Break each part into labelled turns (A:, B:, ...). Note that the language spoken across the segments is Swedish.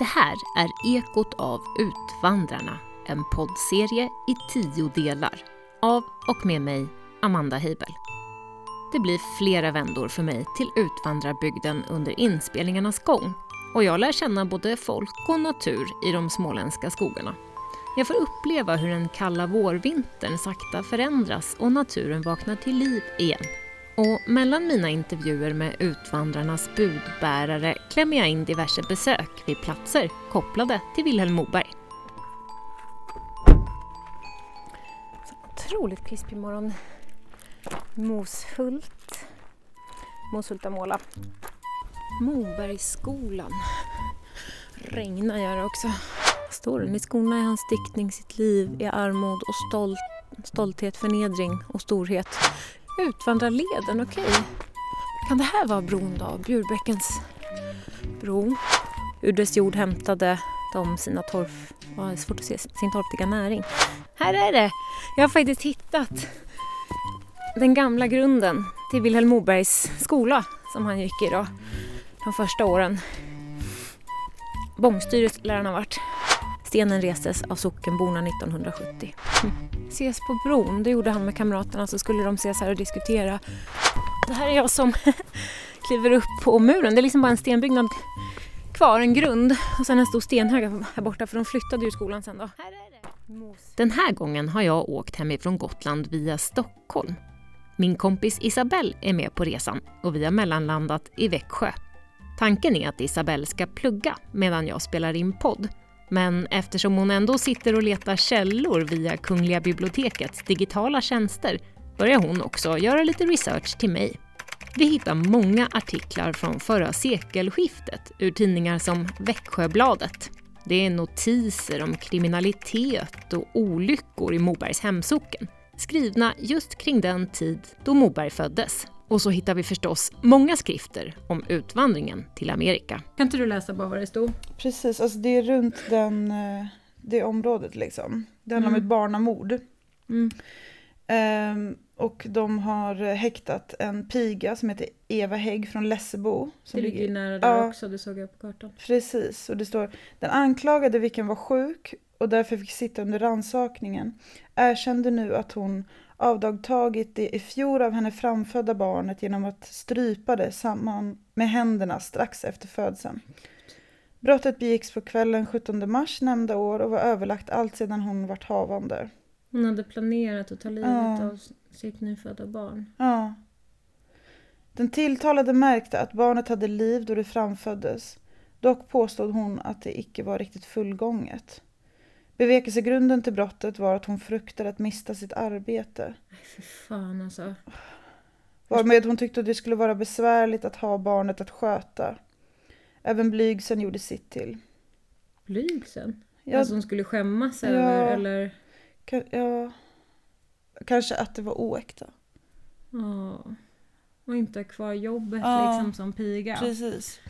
A: Det här är Ekot av Utvandrarna, en poddserie i tio delar av och med mig, Amanda Heibel. Det blir flera vändor för mig till utvandrarbygden under inspelningarnas gång och jag lär känna både folk och natur i de småländska skogarna. Jag får uppleva hur den kalla vårvintern sakta förändras och naturen vaknar till liv igen. Och mellan mina intervjuer med utvandrarnas budbärare klämmer jag in diverse besök vid platser kopplade till Vilhelm Moberg. Så otroligt krispig morgon. Moshult. Moshultamåla. Mobergsskolan. Regnar gör det också. Står den i skorna i hans diktning sitt liv i armod och stolt, stolthet, förnedring och storhet. Utvandrarleden, okej. Okay. Kan det här vara bron då? Bjurbäckens bro? Ur dess jord hämtade de sina torf... Oh, det är svårt att se sin torftiga näring. Här är det! Jag har faktiskt hittat den gamla grunden till Vilhelm Mobergs skola som han gick i då, de första åren. Bångstyret lär han ha varit. Stenen restes av sockenborna 1970. Ses på bron, det gjorde han med kamraterna så skulle de ses här och diskutera. Det här är jag som kliver upp på muren. det är liksom bara en stenbyggnad kvar, en grund och sen en stor stenhög här borta för de flyttade ju skolan sen då. Den här gången har jag åkt hemifrån Gotland via Stockholm. Min kompis Isabelle är med på resan och vi har mellanlandat i Växjö. Tanken är att Isabelle ska plugga medan jag spelar in podd men eftersom hon ändå sitter och letar källor via Kungliga bibliotekets digitala tjänster börjar hon också göra lite research till mig. Vi hittar många artiklar från förra sekelskiftet ur tidningar som Växjöbladet. Det är notiser om kriminalitet och olyckor i Mobergs hemsocken skrivna just kring den tid då Moberg föddes. Och så hittar vi förstås många skrifter om utvandringen till Amerika. Kan inte du läsa bara vad det stod?
B: Precis, alltså det är runt den, eh, det området liksom. Det handlar mm. om ett barnamord. Mm. Um, och de har häktat en piga som heter Eva Hägg från Lessebo.
A: Som det ligger ju nära där ja, också, det såg jag på kartan.
B: Precis, och det står den anklagade vilken var sjuk och därför fick sitta under ransakningen erkände nu att hon avdagtagit det i fjol av henne framfödda barnet genom att strypa det samman med händerna strax efter födseln. Brottet begicks på kvällen 17 mars nämnda år och var överlagt allt sedan hon vart havande.
A: Hon hade planerat att ta livet ja. av sitt nyfödda barn.
B: Ja. Den tilltalade märkte att barnet hade liv då det framföddes. Dock påstod hon att det icke var riktigt fullgånget. Bevekelsegrunden till brottet var att hon fruktade att mista sitt arbete.
A: För fan alltså.
B: Varmed hon tyckte att det skulle vara besvärligt att ha barnet att sköta. Även blygsen gjorde sitt till.
A: Blygsen? Ja. Alltså hon skulle skämmas över ja. eller?
B: ja. Kanske att det var oäkta.
A: Ja. Och inte ha kvar jobbet ja. liksom som piga.
B: Precis.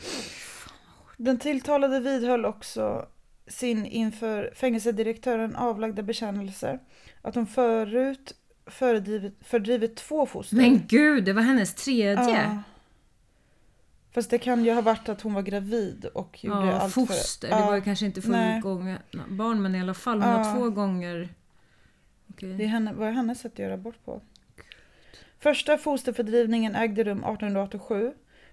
B: Den tilltalade vidhöll också sin inför fängelsedirektören avlagda bekännelse att hon förut fördrivit, fördrivit två foster.
A: Men gud, det var hennes tredje! Ja.
B: Fast det kan ju ha varit att hon var gravid och gjorde ja, allt
A: foster. För, ja, det var ju kanske inte fullgångna barn men i alla fall. Hon ja. har två gånger...
B: Okay. Det henne, var hennes sätt att göra abort på. Första fosterfördrivningen ägde rum 1887.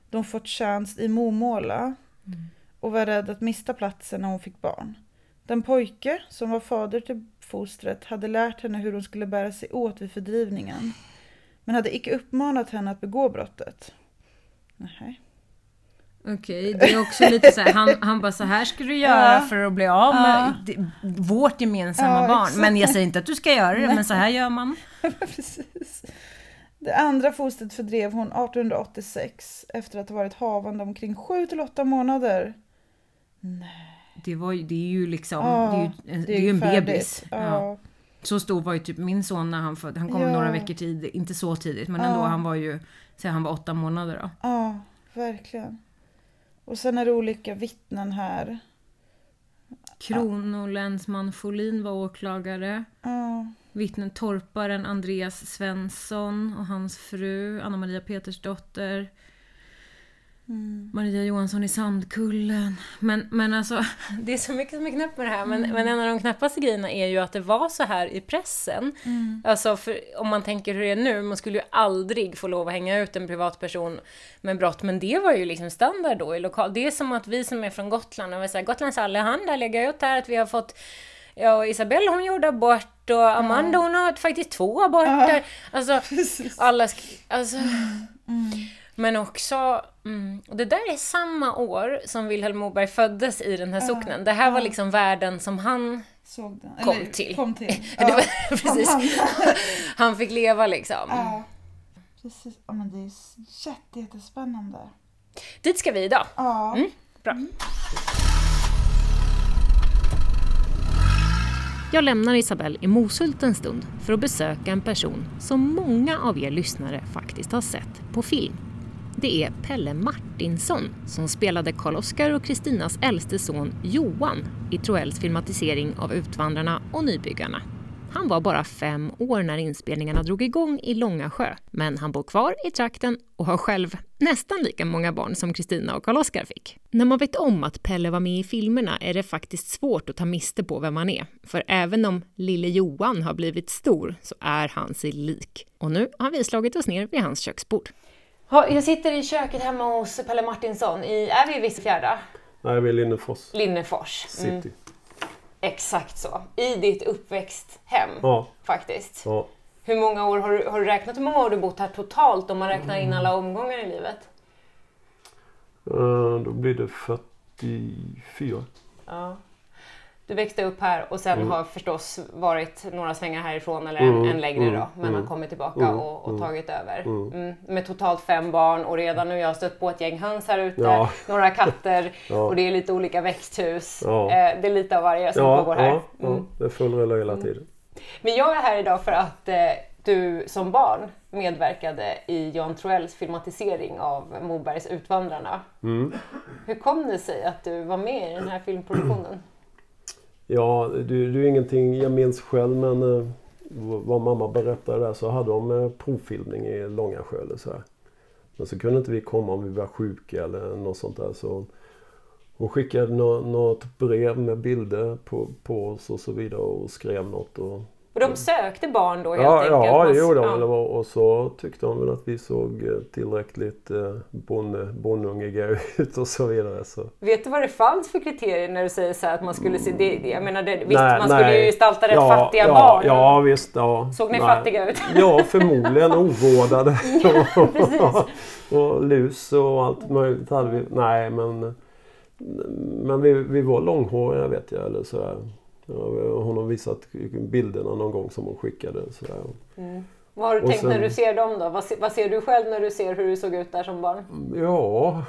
B: De fått tjänst i Momåla. Mm och var rädd att mista platsen när hon fick barn. Den pojke som var fader till fostret hade lärt henne hur hon skulle bära sig åt vid fördrivningen. Men hade icke uppmanat henne att begå brottet. Nej.
A: Okej, det är också lite så här, han, han bara så här ska du göra ja. för att bli av med ja. vårt gemensamma ja, barn. Exakt. Men jag säger inte att du ska göra det, men så här gör man.
B: Precis. Det andra fostret fördrev hon 1886 efter att ha varit havande omkring 7 till 8 månader.
A: Nej. Det, var, det är ju liksom, ja, det är ju, en, det är ju en bebis. Ja. Ja. Så stor var ju typ min son när han föddes. Han kom några veckor tidigt, inte så tidigt men ändå. Han var ju, säg han var åtta månader då.
B: Ja, verkligen. Och sen är det olika vittnen här.
A: Kronolänsman Folin var åklagare.
B: Ja.
A: Vittnen torparen Andreas Svensson och hans fru Anna Maria Petersdotter. Mm. Maria Johansson i Sandkullen. Men, men alltså, det är så mycket som är knäppt med det här. Men, mm. men en av de knäppaste grejerna är ju att det var så här i pressen. Mm. Alltså, för, om man tänker hur det är nu, man skulle ju aldrig få lov att hänga ut en privatperson med brott. Men det var ju liksom standard då i lokal. Det är som att vi som är från Gotland, och vi säger Gotlands Allehanda lägger ut här att vi har fått Ja, Isabelle hon gjorde abort och Amanda hon har faktiskt två aborter. Alltså, alla... Alltså, mm. Men också, mm, och det där är samma år som Vilhelm Moberg föddes i den här socknen. Det här var liksom världen som han
B: Såg den.
A: kom Eller, till.
B: Kom till.
A: Ja. var, precis. han fick leva liksom.
B: Ja. Precis. Ja, men det är jätte, jättespännande.
A: Dit ska vi idag.
B: Ja. Mm,
A: bra. Mm. Jag lämnar Isabelle i Moshult en stund för att besöka en person som många av er lyssnare faktiskt har sett på film. Det är Pelle Martinsson som spelade Karl-Oskar och Kristinas äldste son Johan i Troells filmatisering av Utvandrarna och Nybyggarna. Han var bara fem år när inspelningarna drog igång i Långasjö, men han bor kvar i trakten och har själv nästan lika många barn som Kristina och Karl-Oskar fick. När man vet om att Pelle var med i filmerna är det faktiskt svårt att ta miste på vem han är. För även om lille Johan har blivit stor så är han sig lik. Och nu har vi slagit oss ner vid hans köksbord. Jag sitter i köket hemma hos Pelle Martinsson. I, är vi i Vissefjärda?
C: Nej, vi är Linnefors.
A: Linnefors.
C: Mm. City.
A: Exakt så. I ditt uppväxthem
C: ja.
A: faktiskt.
C: Ja.
A: Hur många år har du, har du räknat hur många år du bott här totalt om man räknar in alla omgångar i livet?
C: Uh, då blir det 44.
A: Ja. Du växte upp här och sen mm. har förstås varit några svängar härifrån eller en, mm. en längre då. Mm. Men har mm. kommit tillbaka mm. och, och, tagit över. Med totalt fem barn och redan nu har jag stött på ett gäng höns här ute.
C: Ja.
A: Några katter ja. och det är lite olika växthus. Ja. Eh, det är lite av varje som
C: ja,
A: pågår här.
C: Ja, det är full rulle hela tiden.
A: Men jag är här idag för att eh, du som barn medverkade i Jan Troells filmatisering av Mobergs Utvandrarna. Hur kom det sig att du var med i den här filmproduktionen?
C: Ja, det, det är ingenting jag minns själv men eh, vad mamma berättade där så hade de eh, provfilmning i Långasjö eller så här. Men så kunde inte vi komma om vi var sjuka eller något sånt där. Så hon skickade något brev med bilder på, på oss och så vidare och skrev något. Och
A: och de sökte barn då helt
C: ja,
A: enkelt?
C: Ja, det gjorde de. Ja. Och så tyckte de väl att vi såg eh, tillräckligt eh, bonnungiga ut och så vidare. Så.
A: Vet du vad det fanns för kriterier när du säger så att man skulle se... Det, jag menar, det, visst nej, man skulle ju gestalta rätt ja, fattiga
C: ja,
A: barn.
C: Ja, visst. Ja.
A: Såg ni nej. fattiga ut?
C: Ja, förmodligen ovårdade. och, och lus och allt möjligt hade vi. Nej, men... Men vi, vi var långhåriga vet jag. Eller sådär. Hon har visat bilderna någon gång som hon skickade. Sådär.
A: Mm. Vad har du och tänkt sen, när du ser dem då? Vad, vad, ser du själv när du ser hur du såg ut där som barn?
C: Ja,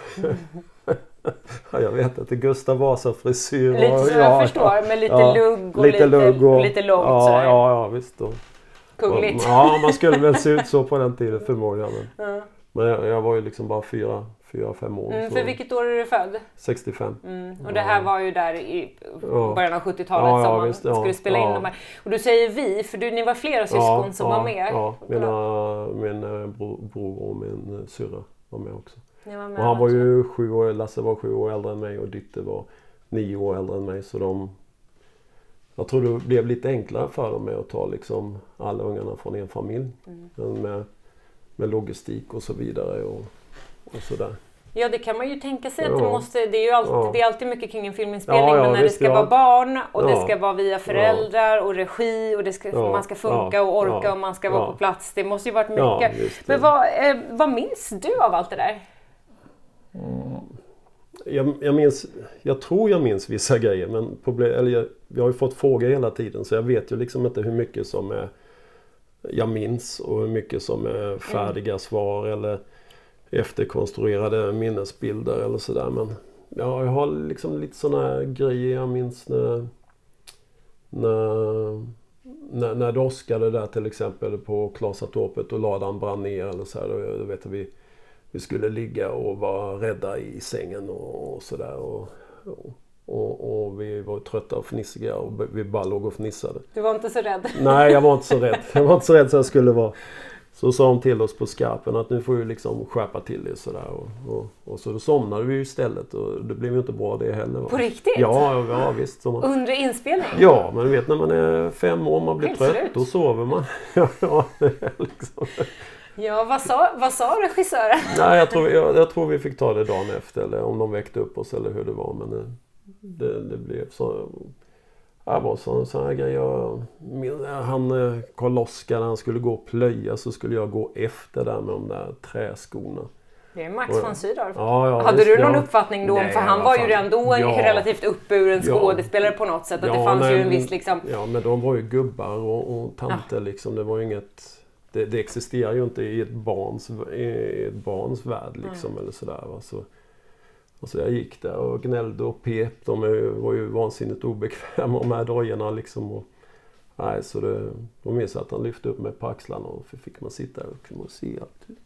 C: jag vet inte. Gustav Vasa-frisyr.
A: Lite som ja, jag förstår, med lite ja, lugg och lite, lite, och, lite långt
C: ja,
A: sådär.
C: Ja, ja visst. Och,
A: Kungligt.
C: Ja, man skulle väl se ut så på den tiden förmodligen. Men, men jag, jag, var ju liksom bara fyra, fyra, fem år.
A: Mm, för vilket år är du född?
C: 65.
A: Mm. Och det här var ju där i början av 70-talet ja, som man visst, skulle spela in de här. Och du säger vi, för du, ni var flera syskon som var med?
C: Ja, mina, min eh, bror, och min eh, syrra var med också.
A: Var med
C: och han var ju sju år, Lasse var sju år äldre än mig och Dytte var nio år äldre än mig. Så de, jag tror det blev lite enklare för dem med att ta liksom alla ungarna från en familj. Mm. Med, med logistik och så vidare. Och, och sådär.
A: Ja det kan man ju tänka sig ja. att det måste, det är ju alltid, ja. det är alltid mycket kring en filminspelning ja, men när visst, det ska vara barn och det ska vara via föräldrar och regi och det ska, man ska funka och orka och man ska vara på plats. Det måste ju varit mycket. men vad, eh, vad minns du av allt det där?
C: Mm. Jag, jag, minns, jag tror jag minns vissa grejer men problem, eller jag, jag har ju fått frågor hela tiden så jag vet ju liksom inte hur mycket som är jag minns och hur mycket som är färdiga mm. svar eller efterkonstruerade minnesbilder eller sådär. Men ja, jag har liksom lite sådana grejer jag minns när, när, när, när det åskade där till exempel på Klasatorpet och ladan brann ner eller så här. Då, vet jag, vi, vi skulle ligga och vara rädda i sängen och, och sådär. Och, och, och, och, vi var trötta och fnissiga och vi bara låg och fnissade.
A: Du var inte så rädd?
C: Nej, jag var inte så rädd. Jag var inte så rädd så jag skulle vara. Så sa de till oss på skarpen att nu får du liksom skärpa till dig sådär. Och, och, och så då somnade vi istället och det blev ju inte bra det heller. Va?
A: På riktigt?
C: Ja, ja visst. Man...
A: Under inspelning?
C: Ja, men du vet när man är fem år man blir
A: Helt
C: trött,
A: slut.
C: då sover man. ja, liksom.
A: Ja, vad sa, vad sa regissören?
C: Nej, jag tror, jag, jag tror vi fick ta det dagen efter eller om de väckte upp oss eller hur det var. Men det, det blev så. Det var sådana så grejer. Han eh, Karl-Oskar han skulle gå och plöja så skulle jag gå efter där med de där träskorna.
A: Det är Max von Sydow.
C: Ja, ja,
A: Hade du någon
C: ja.
A: uppfattning då?
C: Nej,
A: för han var ju redan då en
C: Ja.
A: relativt uppburen skådespelare på något sätt. Att det fanns ju
C: nej,
A: en viss liksom...
C: Ja, men de var ju gubbar och, och tanter liksom. Det var ju inget... Det, det existerar ju inte i ett barns, i ett barns värld liksom eller sådär. Va? Så, och så jag gick där och gnällde och pep. De var ju vansinnigt obekväma med dojorna liksom. Och, nej, så det, de minns att han lyfte upp mig på axlarna och fick man sitta och, och se allt.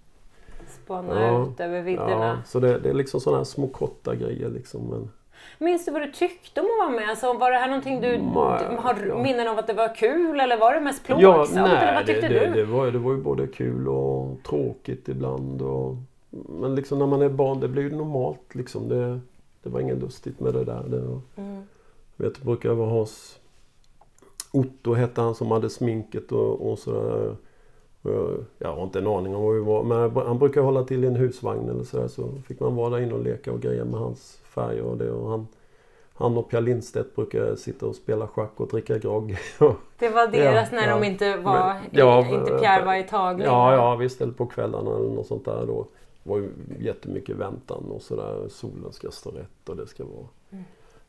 A: Spana
C: Ja.
A: ut över vidderna.
C: Ja, så det, det är liksom sådana här små korta grejer liksom. Men,
A: Minns du vad du tyckte om att vara med? Alltså, var det här någonting du,
C: Nej,
A: har
C: ja.
A: minnen av att det var kul eller var det mest
C: Ja,
A: plågsamt? eller
C: nej,
A: vad
C: det,
A: tyckte
C: det,
A: du?
C: det, var, det var ju både kul och tråkigt ibland. Och, men liksom när man är barn, det blir ju normalt liksom. Det, det var inget lustigt med det där. Det var,
A: Mm.
C: jag vet, det brukar vara hos Otto hette han som hade sminket och, och sådär. Jag, har inte en aning om vad vi var. Men han brukar hålla till i en husvagn eller sådär. Så fick man vara där inne och leka och greja med hans färger och det. Och han, han och Pia Lindstedt brukar sitta och spela schack och dricka grogg.
A: Det var deras
C: Ja,
A: när
C: ja.
A: de inte var,
C: Men- ja,
A: inte Pierre var i tagning.
C: Ja, ja visst. Eller på kvällarna eller något sånt där. Då var ju jättemycket väntan och sådär. Solen ska stå rätt och det ska vara...
A: Mm.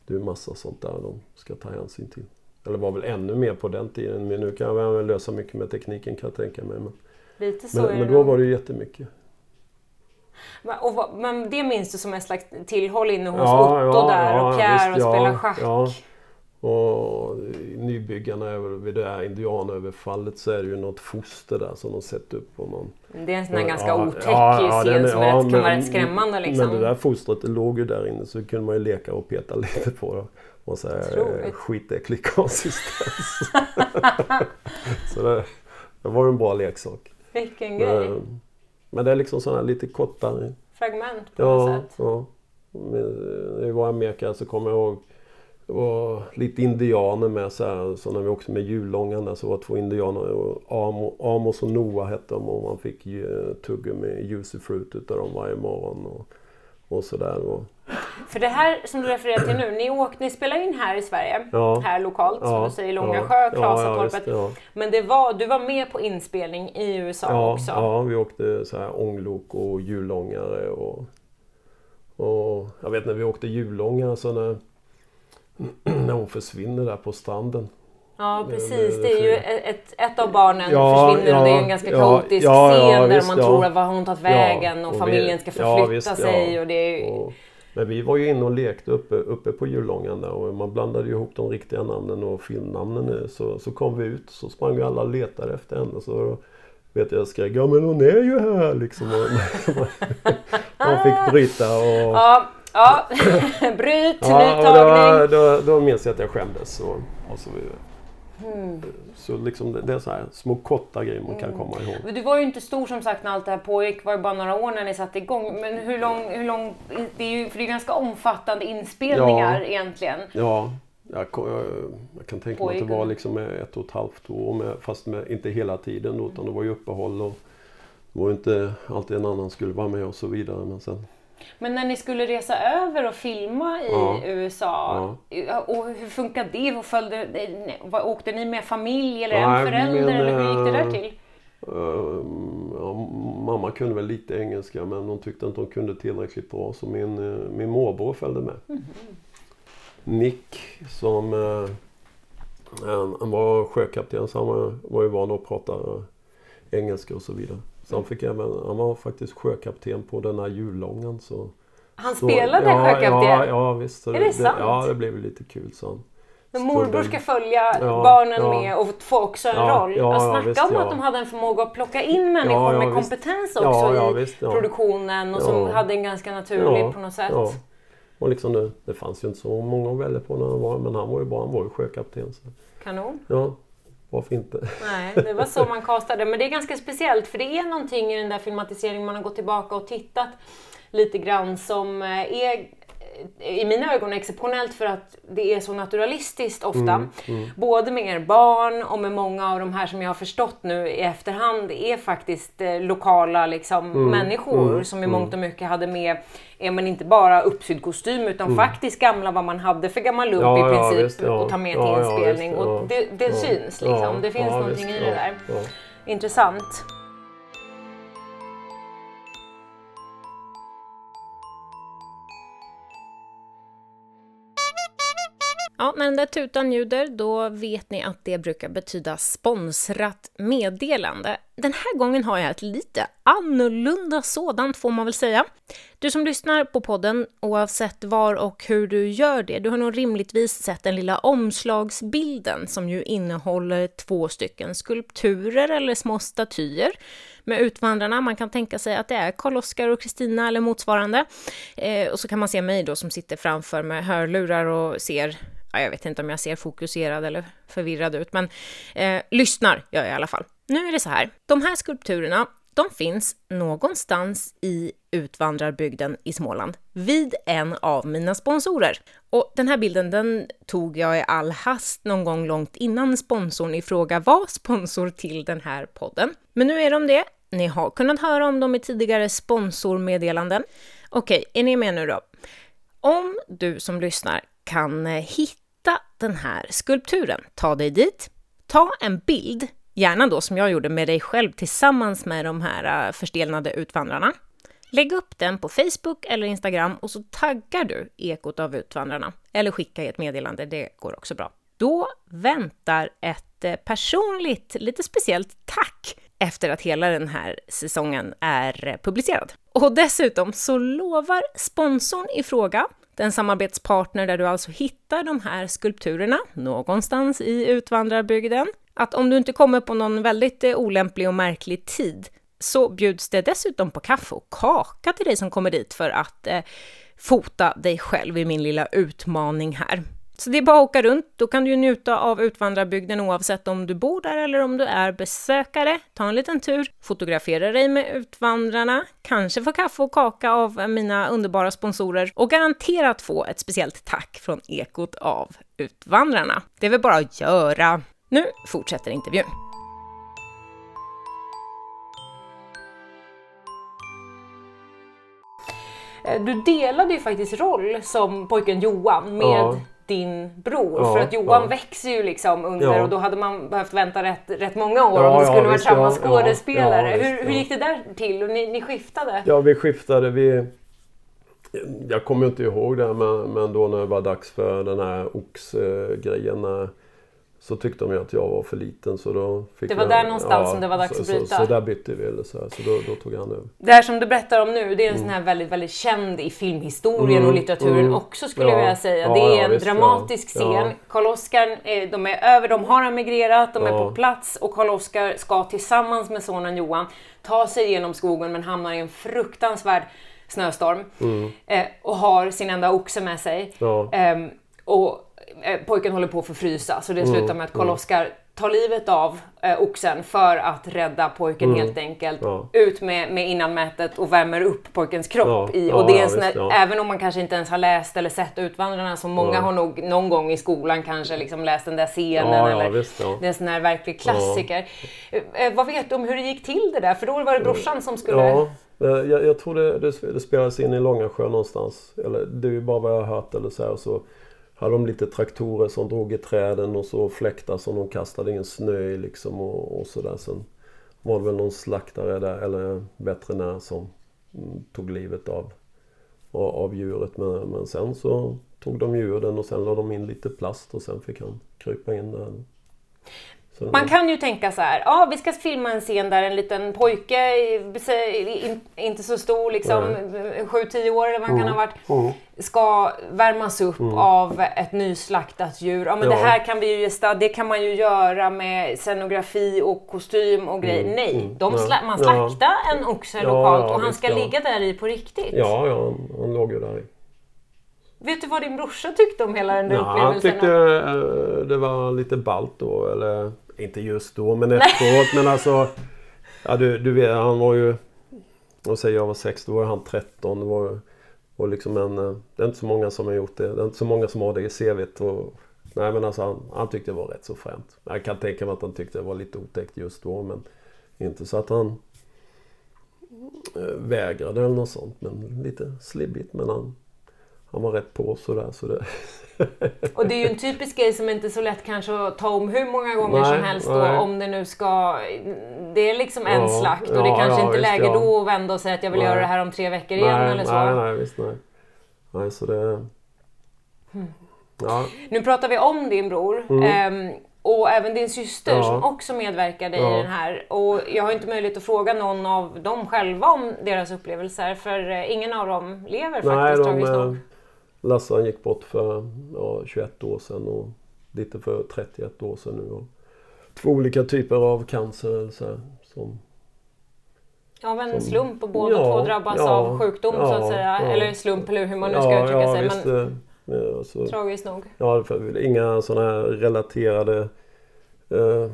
C: Det är massa sånt där de ska ta hänsyn till. Eller var väl ännu mer på den tiden. Men nu kan jag väl lösa mycket med tekniken kan jag tänka mig. Men,
A: Lite så
C: men,
A: det
C: men då var det ju jättemycket.
A: Men- Och men det minns du som ett slags tillhåll inne hos
C: Ja,
A: Otto
C: ja,
A: där och Pierre
C: visst,
A: och spela schack.
C: Ja. Och nybyggarna över, vid det här indianöverfallet så är det ju något foster där som de sett upp på någon
A: Det är en sån här ganska
C: Ja,
A: otäck
C: ja, ja,
A: scen
C: är-
A: som
C: ja,
A: rätt, kan vara rätt skrämmande. Liksom.
C: Men det där fostret det låg ju där inne så kunde man ju leka och peta lite på det. Och så här, eh, skitäcklig konsistens. så det, det var en bra leksak.
A: Vilken grej.
C: Men, men det är liksom sådana här lite kortare.
A: Fragment på något
C: Ja,
A: sätt.
C: ja. Eh, i Amerika så kommer jag ihåg var lite indianer med så, här, så när vi åkte med julångan där så var två indianer. Och Amo, Amos och Noah hette de och man fick ju tuggummi juicy fruit utav dem varje morgon. Och, och sådär. Och,
A: För det här som du refererar till nu, ni, åkte, ni spelar in här i Sverige,
C: Ja.
A: här lokalt, som
C: Ja,
A: du säger, Långasjö,
C: ja,
A: Klasatorpet.
C: ja.
A: Men det var, du var med på inspelning i USA också.
C: ja, vi åkte så här ånglok och hjulångare och, och jag vet när vi åkte hjulångare så när, när hon försvinner där på stranden.
A: Ja, precis.
C: det-
A: är ju ett, ett av barnen
C: Ja,
A: försvinner och det är en
C: ja,
A: ganska
C: ja,
A: kaotisk
C: ja, ja,
A: scen där
C: visst,
A: man
C: ja.
A: tror att var har hon tagit vägen
C: Ja,
A: och
C: och
A: familjen
C: vi-
A: ska
C: ja,
A: förflytta
C: visst,
A: sig.
C: ja.
A: Och det är ju,
C: Och, men vi var ju inne och lekte uppe, uppe på Hjulångan där och man blandade ihop de riktiga namnen och filmnamnen. Så, så kom vi ut så sprang alla och letade efter henne. Så vet jag, skrek ja men hon är ju här liksom. Man fick bryta och...
A: ja, ja. bryt, ny
C: Ja, och
A: tagning.
C: då, då, då minns jag att jag skämdes. Och, och så, vidare.
A: Hmm.
C: så liksom det, det är så här små korta grejer man kan
A: Mm.
C: komma ihåg.
A: Du var ju inte stor som sagt när allt det här pågick, var ju bara några år när ni satte igång. Men hur lång, hur lång det är ju för det är ganska omfattande inspelningar
C: Ja.
A: egentligen.
C: Ja, jag, jag, jag kan tänka mig att det var liksom ett och ett halvt år med, fast med, inte hela tiden då, utan det var ju uppehåll och det var ju inte alltid en annan skulle vara med och så vidare. Men sen,
A: Men när ni skulle resa över och filma i
C: Ja.
A: USA, och hur funkade det? Och följde, åkte ni med familj eller
C: Nej,
A: en förälder?
C: men,
A: eller hur gick det där
C: eh,
A: till?
C: Ehm, ja, mamma kunde väl lite engelska men hon tyckte inte hon kunde tillräckligt bra så min, eh, min morbror följde med.
A: Mhm.
C: Nick som eh, han, var sjökapten så han var, var ju van att prata eh, engelska och så vidare. Så han, fick även, han var faktiskt sjökapten på den här jullångan. Så,
A: Han
C: så-
A: spelade
C: ja,
A: sjökapten?
C: Ja, ja visst. Så
A: Är det sant?
C: Ja, det blev lite kul så han.
A: Men morbror ska följa
C: Ja,
A: barnen
C: ja.
A: med och få också en
C: Ja,
A: roll.
C: ja,
A: och snacka
C: visst,
A: om att de hade en förmåga att plocka in människor med kompetens också i
C: visst,
A: produktionen och som hade en ganska naturlig på något sätt.
C: Och liksom det, det fanns ju inte så många att välja på när han var men han var ju bra, han var ju sjökapten. Så.
A: Kanon.
C: Ja varför inte?
A: Nej, det var så man castade. Men det är ganska speciellt för det är någonting i den där filmatiseringen man har gått tillbaka och tittat lite grann som är i mina ögon exceptionellt för att det är så naturalistiskt ofta. Mm, mm. Både med er barn och med många av de här som jag har förstått nu i efterhand är faktiskt eh, lokala liksom, mm, människor mm, som i mångt och mycket hade med, är man inte bara uppsydd kostym utan mm. faktiskt gamla vad man hade för gammal lump ja, i princip ja, visst, ja. och ta med till ja, inspelning. Och det, det syns liksom, det finns någonting visst, i det där. Intressant. Ja, när den där tutan ljuder, då vet ni att det brukar betyda sponsrat meddelande. Den här gången har jag ett lite annorlunda sådant, får man väl säga. Du som lyssnar på podden, oavsett var och hur du gör det, du har nog rimligtvis sett den lilla omslagsbilden som ju innehåller två stycken skulpturer eller små statyer med utvandrarna. Man kan tänka sig att det är Karl-Oskar och Kristina eller motsvarande. Eh, och så kan man se mig då som sitter framför med hörlurar och ser ja, jag vet inte om jag ser fokuserad eller förvirrad ut, men eh, lyssnar gör jag i alla fall. Nu är det så här, de här skulpturerna, de finns någonstans i utvandrarbygden i Småland vid en av mina sponsorer. Och den här bilden den tog jag i all hast någon gång långt innan sponsorn i fråga var sponsor till den här podden. Men nu är de det. Ni har kunnat höra om dem i tidigare sponsormeddelanden. Okej, är ni med nu då? Om du som lyssnar kan eh, hitta den här skulpturen, ta dig dit, ta en bild, gärna då som jag gjorde med dig själv tillsammans med de här äh, förstelnade utvandrarna. Lägg upp den på Facebook eller Instagram och så taggar du Ekot av utvandrarna. Eller skicka ett meddelande, det går också bra. Då väntar ett äh, personligt, lite speciellt tack efter att hela den här säsongen är äh, publicerad. Och dessutom så lovar sponsorn i fråga den samarbetspartner där du alltså hittar de här skulpturerna någonstans i utvandrarbygden. Att om du inte kommer på någon väldigt eh, olämplig och märklig tid så bjuds det dessutom på kaffe och kaka till dig som kommer dit för att eh, fota dig själv i min lilla utmaning här. Så det är bara att åka runt, då kan du njuta av utvandrarbygden oavsett om du bor där eller om du är besökare. Ta en liten tur, fotografera dig med utvandrarna, kanske få kaffe och kaka av mina underbara sponsorer och garanterat få ett speciellt tack från Ekot av Utvandrarna. Det är väl bara att göra. Nu fortsätter intervjun. Eh, du delade ju faktiskt roll som pojken Johan med ja din bror. Ja, för att Johan ja. växer ju liksom under ja. och då hade man behövt vänta rätt, rätt många år om det skulle varit samma skådespelare. hur, hur gick det där till? Ni, ni skiftade?
C: Ja, vi skiftade. Vi, jag kommer inte ihåg det men, men då när det var dags för den här oxgrejen så tyckte de att jag var för liten så då fick
A: Det var
C: jag,
A: där någonstans ja, som det var dags
C: så,
A: att bryta?
C: Så, så, där bytte vi eller så, här, så då, då, tog han över.
A: Det här som du berättar om nu, det är en mm. sån här väldigt, väldigt känd i filmhistorien mm, och litteraturen mm, också skulle ja, jag vilja säga. Ja, det är en visst, dramatisk scen. Karl-Oskar, eh, de är över, de har emigrerat, de är på plats och Karl-Oskar ska tillsammans med sonen Johan ta sig genom skogen men hamnar i en fruktansvärd snöstorm mm. eh, och har sin enda oxe med sig. Eh, och pojken håller på att förfrysa så det mm, slutar med att Karl-Oskar tar livet av eh, oxen för att rädda pojken mm. helt enkelt. Ja. Ut med, med innanmätet och värmer upp pojkens kropp ja. i. Och det är ja, visst, även om man kanske inte ens har läst eller sett Utvandrarna så många har nog någon gång i skolan kanske liksom läst den där scenen eller visst, det är en sån här verklig klassiker. Eh, vad vet du om hur det gick till det där? För då var det brorsan som skulle...
C: Ja. Jag, jag tror det, det, det spelades in i Långasjö någonstans. Eller det är ju bara vad jag har hört eller så här. Så hade de lite traktorer som drog i träden och så fläktar som de kastade in snö i liksom och, och sådär. Sen var det väl någon slaktare där eller veterinär som mm, tog livet av, av djuret. Men, men sen så tog de djuren och sen la de in lite plast och sen fick han krypa in där.
A: Man kan ju tänka så här, ja vi ska filma en scen där en liten pojke, inte så stor, liksom 7-10 år eller vad han mm. kan ha varit, mm. ska värmas upp mm. av ett nyslaktat djur. Ja men ja. det här kan vi ju gesta, det kan man ju göra med scenografi och kostym och grejer. Mm. Nej, mm. de sla man slaktar ja. en oxe lokalt och han ska ligga där i på riktigt.
C: Ja, ja han låg ju där i.
A: Vet du vad din brorsa tyckte om hela den där
C: ja,
A: upplevelsen?
C: Han tyckte uh, det var lite ballt då. Eller, Inte just då men efteråt. men alltså... Ja, du, du vet, han var ju... Om säger jag var sex, då var han 13. Det var, var liksom en, eh, det är inte så många som har gjort det. Det är inte så många som har det i CVt. Och, nej men alltså han, han tyckte det var rätt så fränt. Jag kan tänka mig att han tyckte det var lite otäckt just då. Men inte så att han eh, vägrade eller något sånt. Men lite slibbigt. Men han, han var rätt på sådär. Så det,
A: och det är ju en typisk grej som inte är så lätt kanske att ta om hur många gånger nej, som helst då, om det nu ska... Det är liksom en ja, slakt och det ja, kanske ja, inte är läge ja. då att vända och säga att jag vill nej. göra det här om tre veckor igen
C: nej,
A: eller så.
C: Nej, nej, visst nej. Nej, så det...
A: Hmm. Ja. Nu pratar vi om din bror. Mm. Um, och även din syster ja. som också medverkade ja. i den här. Och jag har inte möjlighet att fråga någon av dem själva om deras upplevelser för eh, ingen av dem lever faktiskt tragiskt nog.
C: Lasse gick bort för ja, 21 år sedan och lite för 31 år sedan nu. Och två olika typer av cancer. Så här, som,
A: Av en som, slump och båda ja, två drabbas ja, av sjukdom ja, så att säga. Eller slump eller hur man nu ska uttrycka sig. Visst, men, ja, alltså, tragiskt nog.
C: Ja, inga sådana här relaterade eh,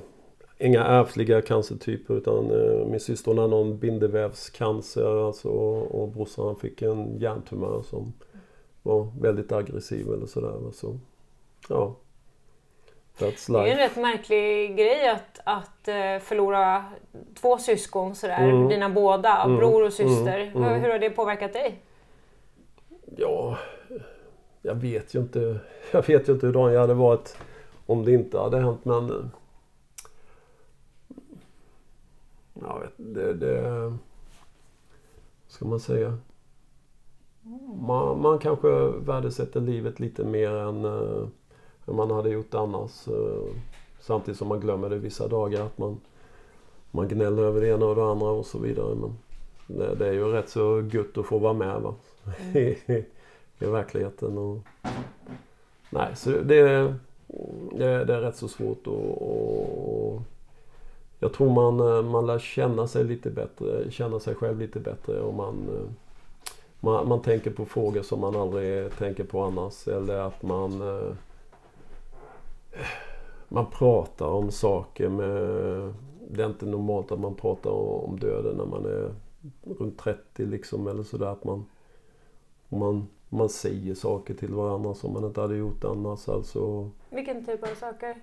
C: Inga ärftliga cancertyper utan eh, min syster hade någon bindevävscancer alltså, och, och brorsan fick en hjärntumör som var väldigt aggressiv eller sådär. Så, ja.
A: That's life. Det är en rätt märklig grej att, att eh, förlora två syskon sådär. Mm. Dina båda, mm. bror och syster. Mm. Hur, hur har det påverkat dig?
C: Ja, jag vet ju inte. Jag vet ju inte hur jag hade varit om det inte hade hänt men... Eh, jag vet det, det... ska man säga? Man, man kanske värdesätter livet lite mer än, än man hade gjort annars. Uh, samtidigt som man glömmer det vissa dagar. Att man, man gnäller över det ena och det andra och så vidare. Men det, det är ju rätt så gött att få vara med va? Mm. I, i, verkligheten. Och, nej, så det, det, det är rätt så svårt och, och jag tror man, eh, man lär känna sig lite bättre, känna sig själv lite bättre om man man, man tänker på frågor som man aldrig tänker på annars. Eller att man eh, man pratar om saker med... Det är inte normalt att man pratar om döden när man är runt 30 liksom eller sådär. Att man, man, man säger saker till varandra som man inte hade gjort annars. Alltså,
A: Vilken typ av saker?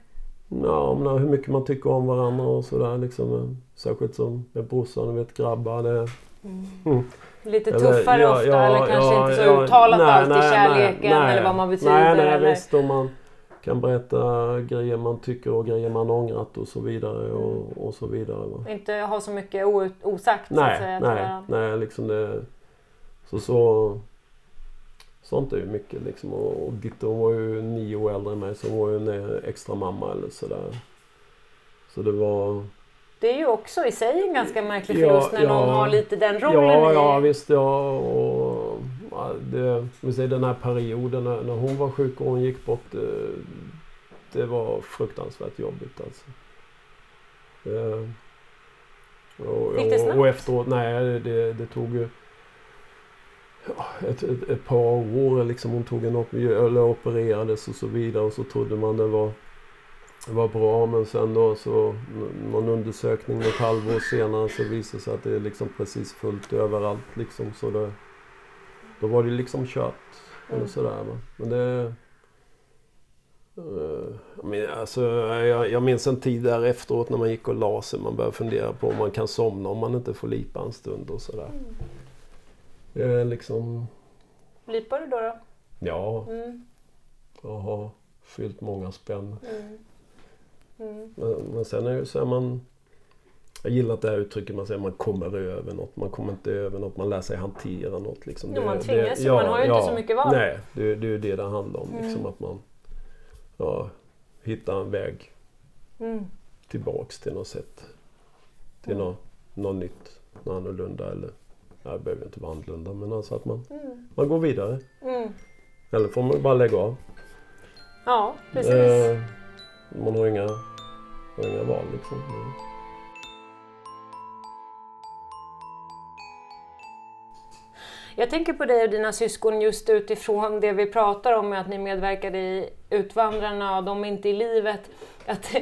C: Ja, men hur mycket man tycker om varandra och sådär liksom. Särskilt som med brorsan, vet grabbar. Det, mm.
A: Mm. Lite tuffare eller, ja, ofta ja, eller kanske ja, inte så uttalat nej, alltid nej, kärleken nej, eller vad man betyder.
C: Nej, nej
A: eller?
C: visst. Och man kan berätta grejer man tycker och grejer man ångrat och så vidare. Och, och så vidare va?
A: Inte ha så mycket osagt
C: nej, så att säga. Nej, nej, liksom det... Så, så Sånt är ju mycket liksom. Och, och Ditte var ju nio år äldre än mig så hon var ju en extra mamma eller sådär. Så det var...
A: Det är ju också i sig en ganska märklig förlust ja, när någon har lite den rollen
C: ja, i. Ja, visst. Ja, och, det, vi säger den här perioden när, när hon var sjuk och hon gick bort. Det, det var fruktansvärt jobbigt alltså. Det, och,
A: Gick det snabbt?
C: Och efteråt, nej det, det tog ju ett, ett, ett, par år. Liksom hon tog en, eller opererades och så vidare och så trodde man det var var bra men sen då så någon undersökning ett halvår senare så visade det sig att det är liksom precis fullt överallt liksom så det, Då var det liksom kört. Mm. Eller sådär va. Men det... Uh, alltså, jag, jag minns en tid där efteråt när man gick och la sig. Man började fundera på om man kan somna om man inte får lipa en stund och sådär. Mm. Det är liksom...
A: Lipar du då? då?
C: Ja. Mm. Jag har fyllt många spänn. Mm. Mm. Men, men, sen är det så här man... Jag gillar att det här uttrycket man säger man kommer över något. Man kommer inte över något. Man lär sig hantera något. Liksom.
A: Ja, man tvingas ju. Ja, man har ju ja, inte så mycket val.
C: Nej, det, det är det det handlar om. Liksom, mm. Att man ja, hittar en väg mm. tillbaks till något sätt. Till mm. något, något nytt, något annorlunda. Eller, det behöver inte vara annorlunda men alltså att man, mm. man går vidare. Mm. Eller får man bara lägga av.
A: Ja, precis. Eh,
C: man har inga, har inga val liksom.
A: Jag tänker på dig och dina syskon just utifrån det vi pratar om att ni medverkade i Utvandrarna och de är inte i livet. Att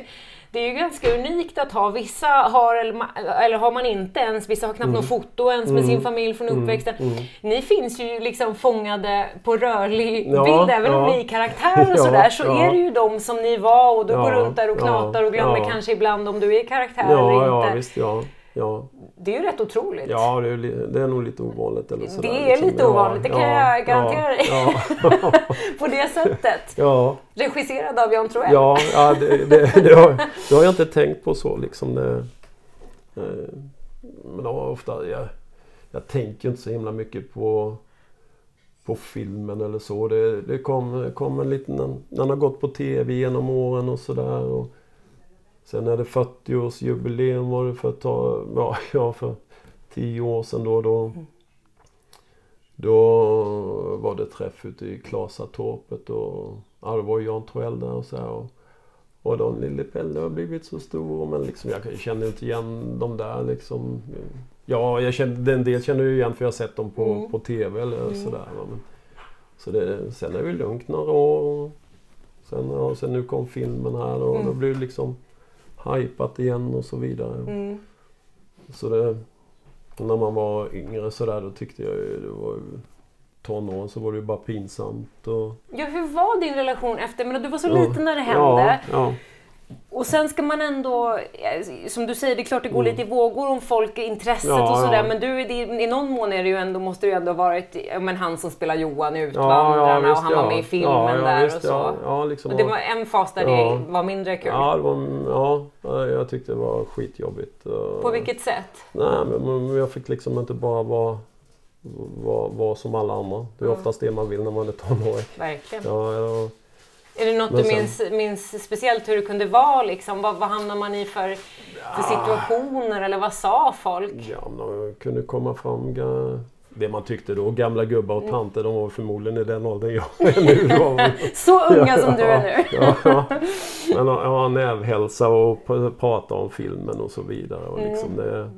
A: det är ju ganska unikt att ha. Vissa har, eller har man inte ens, vissa har knappt mm. något foto ens med mm. sin familj från mm. uppväxten. Mm. Ni finns ju liksom fångade på rörlig ja, bild, även ja. om ni är karaktärer och sådär, så ja. är det ju de som ni var och du går runt där och knatar och glömmer kanske ibland om du är karaktär eller inte.
C: Ja, visst, ja. Ja.
A: Det är ju rätt otroligt.
C: Ja, det är, det är nog lite ovanligt. Eller
A: sådär, det är liksom. lite ovanligt, det kan ja, jag garantera dig. Ja, På det sättet.
C: Ja.
A: Regisserad av Jan Troell.
C: Ja, ja det, det, det, har, det har jag inte tänkt på så. Liksom det, eh, men ofta, jag, jag tänker inte så himla mycket på på filmen eller så. Det, det kom, kom en liten... Den har gått på TV genom åren och sådär. Sen är det 40-årsjubileum var det för att ta, ja, ja för 10 år sedan då. Då, då var det träff ute i Klasatorpet och ja, det var Jan Troell där och så här, och, och då lille Pelle har blivit så stor men liksom jag känner inte igen dem där liksom. Ja, jag kände, en del känner jag igen för jag har sett dem på, mm. på TV eller mm. sådär. Men, så det, sen är det lugnt några år. Sen, ja, sen nu kom filmen här och mm. då blir det liksom hypat igen och så vidare. Mm. Så det, när man var yngre sådär då tyckte jag ju det var tonåren så var det ju bara pinsamt. Och...
A: Ja, hur var din relation efter? Men du var så liten när det hände. Ja, ja. Och sen ska man ändå, eh, som du säger, det är klart det går mm. lite i vågor om folk, intresset ja, och sådär. Ja. Men du, i någon mån är det ju ändå, måste ju ändå varit men han som spelar Johan i Utvandrarna ja, och han var med i filmen där visst, och så. Liksom, och det var en fas där det var mindre kul.
C: Ja, var, ja, jag tyckte det var skitjobbigt.
A: På vilket sätt?
C: Nej, men jag fick liksom inte bara vara vara var som alla andra. Det är mm. oftast det man vill när man är tonåring.
A: Verkligen. Ja, är det något Men du minns, minns speciellt hur det kunde vara? Liksom? Vad, vad hamnar man i för, för situationer eller vad sa folk?
C: Ja, de kunde komma fram det man tyckte då. Gamla gubbar och mm. tanter, de var förmodligen i den åldern jag är nu.
A: Så unga som du är nu!
C: ja, ja. Men ja, nävhälsa och prata om filmen och så vidare. Och liksom mm. det,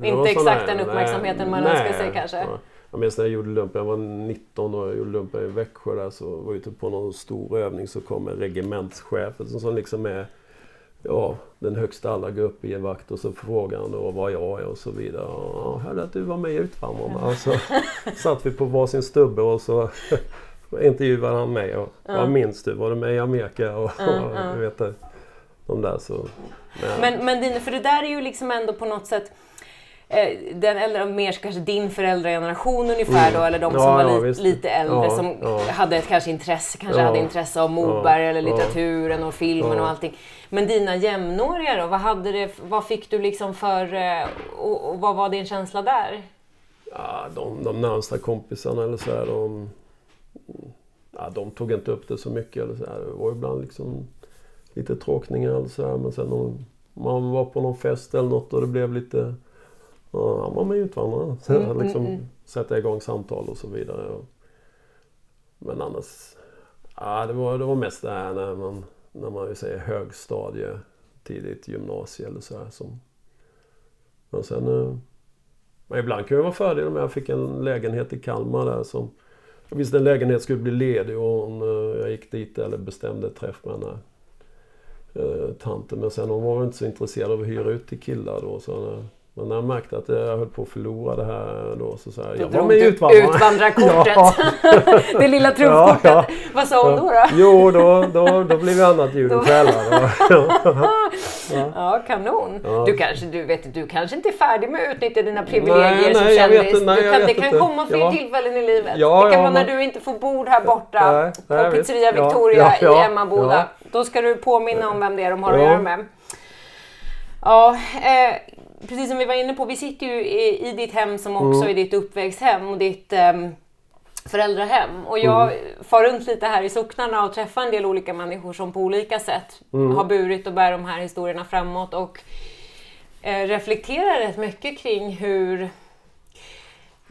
A: det Inte exakt den uppmärksamheten man önskar sig kanske?
C: Jag minns när jag gjorde lumpen, jag var 19 och jag gjorde lumpen i Växjö där så var jag ute på någon stor övning så kom en regementschef som liksom är ja, den högsta alla går upp i en vakt och så frågar han då vad jag är och så vidare. Ja, hörde att du var med i Utvandrarna. Ja. Så satt vi på varsin stubbe och så intervjuade han mig. Och, ja. Vad minns du? Var du med i Amerika? Och, ja, och, vet det, de där så.
A: Men, men din, för det där är ju liksom ändå på något sätt den äldre, mer kanske din föräldrageneration ungefär mm. då, eller de som ja, var li, lite äldre ja, som ja. hade ett kanske intresse, kanske hade intresse av Moberg eller litteraturen och filmen och allting. Men dina jämnåriga då, vad, hade det, vad fick du liksom för, eh, och, och vad var din känsla där?
C: Ja, de, de närmsta kompisarna eller så här, de, ja, de tog inte upp det så mycket. Eller så här. Det var ibland liksom lite tråkningar eller så här, men sen om man var på någon fest eller något och det blev lite Ja, han var med i Utvandrarna. Så mm, liksom mm, mm. sätta igång samtal och så vidare. Men annars, ja, det, var, det var mest det här när man, när man säger högstadie, tidigt gymnasie eller så här. Som, men sen, eh, men ibland kan det vara fördel med jag fick en lägenhet i Kalmar där som jag visste en lägenhet skulle bli ledig och hon, eh, jag gick dit eller bestämde träff med här eh, tanten. Men sen hon var inte så intresserad av att hyra ut till killar då. Så men när jag märkte att jag höll på att förlora det här då så sa jag, jag var med i
A: Utvandrarna. Utvandrarkortet. det lilla trumfkortet. Ja, ja. Vad sa hon då? då?
C: Jo, då, då, då blev annat ljud i kvällar.
A: ja. ja, kanon. Ja. Du, kanske, du, vet, du kanske inte är färdig med att utnyttja dina privilegier nej, som nej, kändis. Nej, kan, det kan inte. komma fler ja. tillfällen i livet. Ja, det kan vara när du inte får bord här borta på Pizzeria Victoria i Emmaboda. Då ska du påminna om vem det är de har att göra med. Ja, eh, precis som vi var inne på, vi sitter ju i, i ditt hem som också mm. är ditt uppväxthem och ditt um, föräldrahem. Och jag mm. far runt lite här i socknarna och träffar en del olika människor som på olika sätt mm. har burit och bär de här historierna framåt och eh, reflekterar rätt mycket kring hur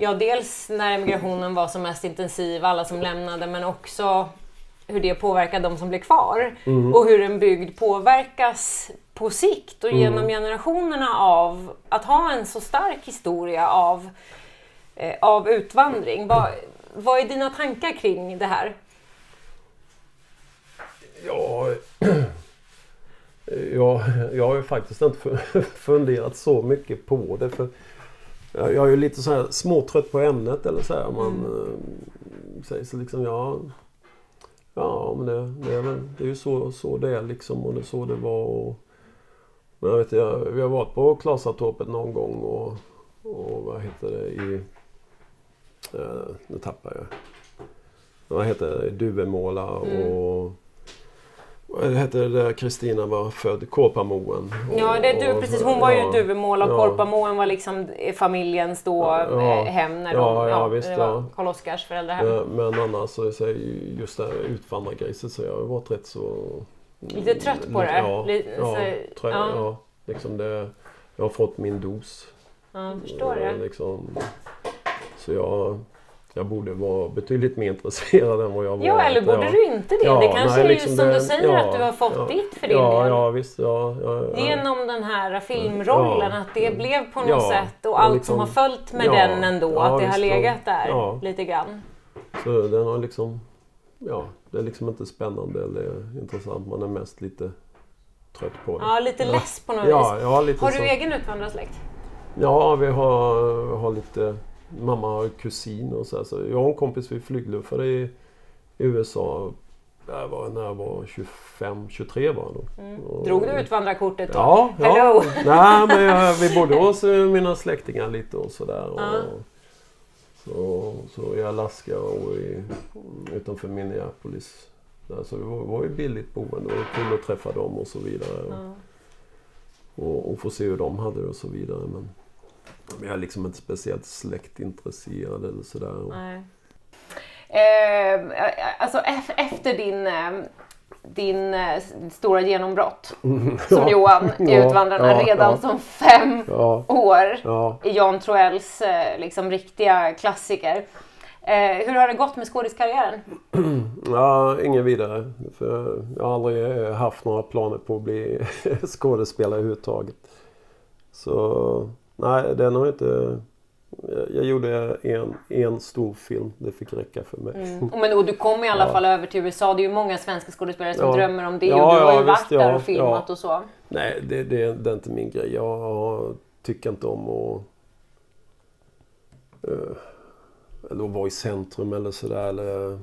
A: Ja, dels när emigrationen var som mest intensiv, alla som lämnade, men också hur det påverkar de som blir kvar. Mm. Och hur en bygd påverkas på sikt och genom mm. generationerna av att ha en så stark historia av, eh, av utvandring. Vad, vad är dina tankar kring det här?
C: Ja, jag, jag har ju faktiskt inte funderat så mycket på det. för Jag, är ju lite så här småtrött på ämnet eller så här. Man mm. äh, säger så liksom, ja... Ja men det, det, är, väl, det är ju så, så det är liksom och det är så det var. Och, men jag vet, jag, vi har varit på Klasatorpet någon gång och, och vad heter det i... Äh, nu tappar jag. Vad heter det? Duvemåla mm. Vad hette det där Kristina var född? Korpamoen.
A: Ja, det du, precis. Hon var ju ja, Duvemåla och ja. Korpamoen var liksom familjens då ja, eh, hem när de, ja, ja, visst, det var Karl-Oskars föräldrahem.
C: Men annars så just det här utvandrargriset så jag har varit rätt så...
A: Lite trött på det?
C: Ja, Lite, så, trött, ja. liksom det, jag har fått min dos.
A: Ja, jag förstår det.
C: Liksom, så jag jag borde vara betydligt mer intresserad än vad jag var.
A: Ja, eller borde jag, du inte det? Ja, det kanske nej, liksom är som det, du säger ja, att du har fått ja, ditt för din
C: ja,
A: del.
C: Ja, visst. Ja,
A: Genom den här filmrollen, att det blev på något sätt och allt liksom, som har följt med den ändå, att det har legat där lite grann.
C: Så den har liksom, ja, det är liksom inte spännande eller intressant. Man är mest lite trött på det.
A: Ja, lite less på något vis. har du så. egen utvandrarsläkt?
C: Ja, vi har, har lite mamma har kusin och så, här, så Jag har en kompis, vi flygluffade i, USA jag var, när jag var 25, 23 var jag nog.
A: Mm. Drog du utvandrarkortet då?
C: Ja, ja. Nej, men jag, vi bodde hos eh, mina släktingar lite och sådär. Uh. Så, så i Alaska och i, utanför Minneapolis. Där, så det var, var ju billigt boende och kul att träffa dem och så vidare. Uh. Och, och få se hur de hade det och så vidare. Men, jag är liksom inte speciellt släktintresserad eller sådär.
A: Nej. Eh, alltså efter din, eh, din eh, stora genombrott mm, som Johan i ja, Utvandrarna ja, redan ja. som fem år i Jan Troells eh, liksom riktiga klassiker. Eh, hur har det gått med skådiskarriären?
C: Ja, ingen vidare. För jag har aldrig haft några planer på att bli skådespelare överhuvudtaget. Så Nej, den har inte... Jag gjorde en, en stor film. Det fick räcka för mig.
A: Mm. Men, och du kom i alla ja. fall över till USA. Det är ju många svenska skådespelare som ja. drömmer om det. Ja, och du har ju varit visst, där och filmat och så.
C: Nej, det, det, det, är inte min grej. Jag tycker inte om att... Uh, eller att vara i centrum eller sådär. Eller,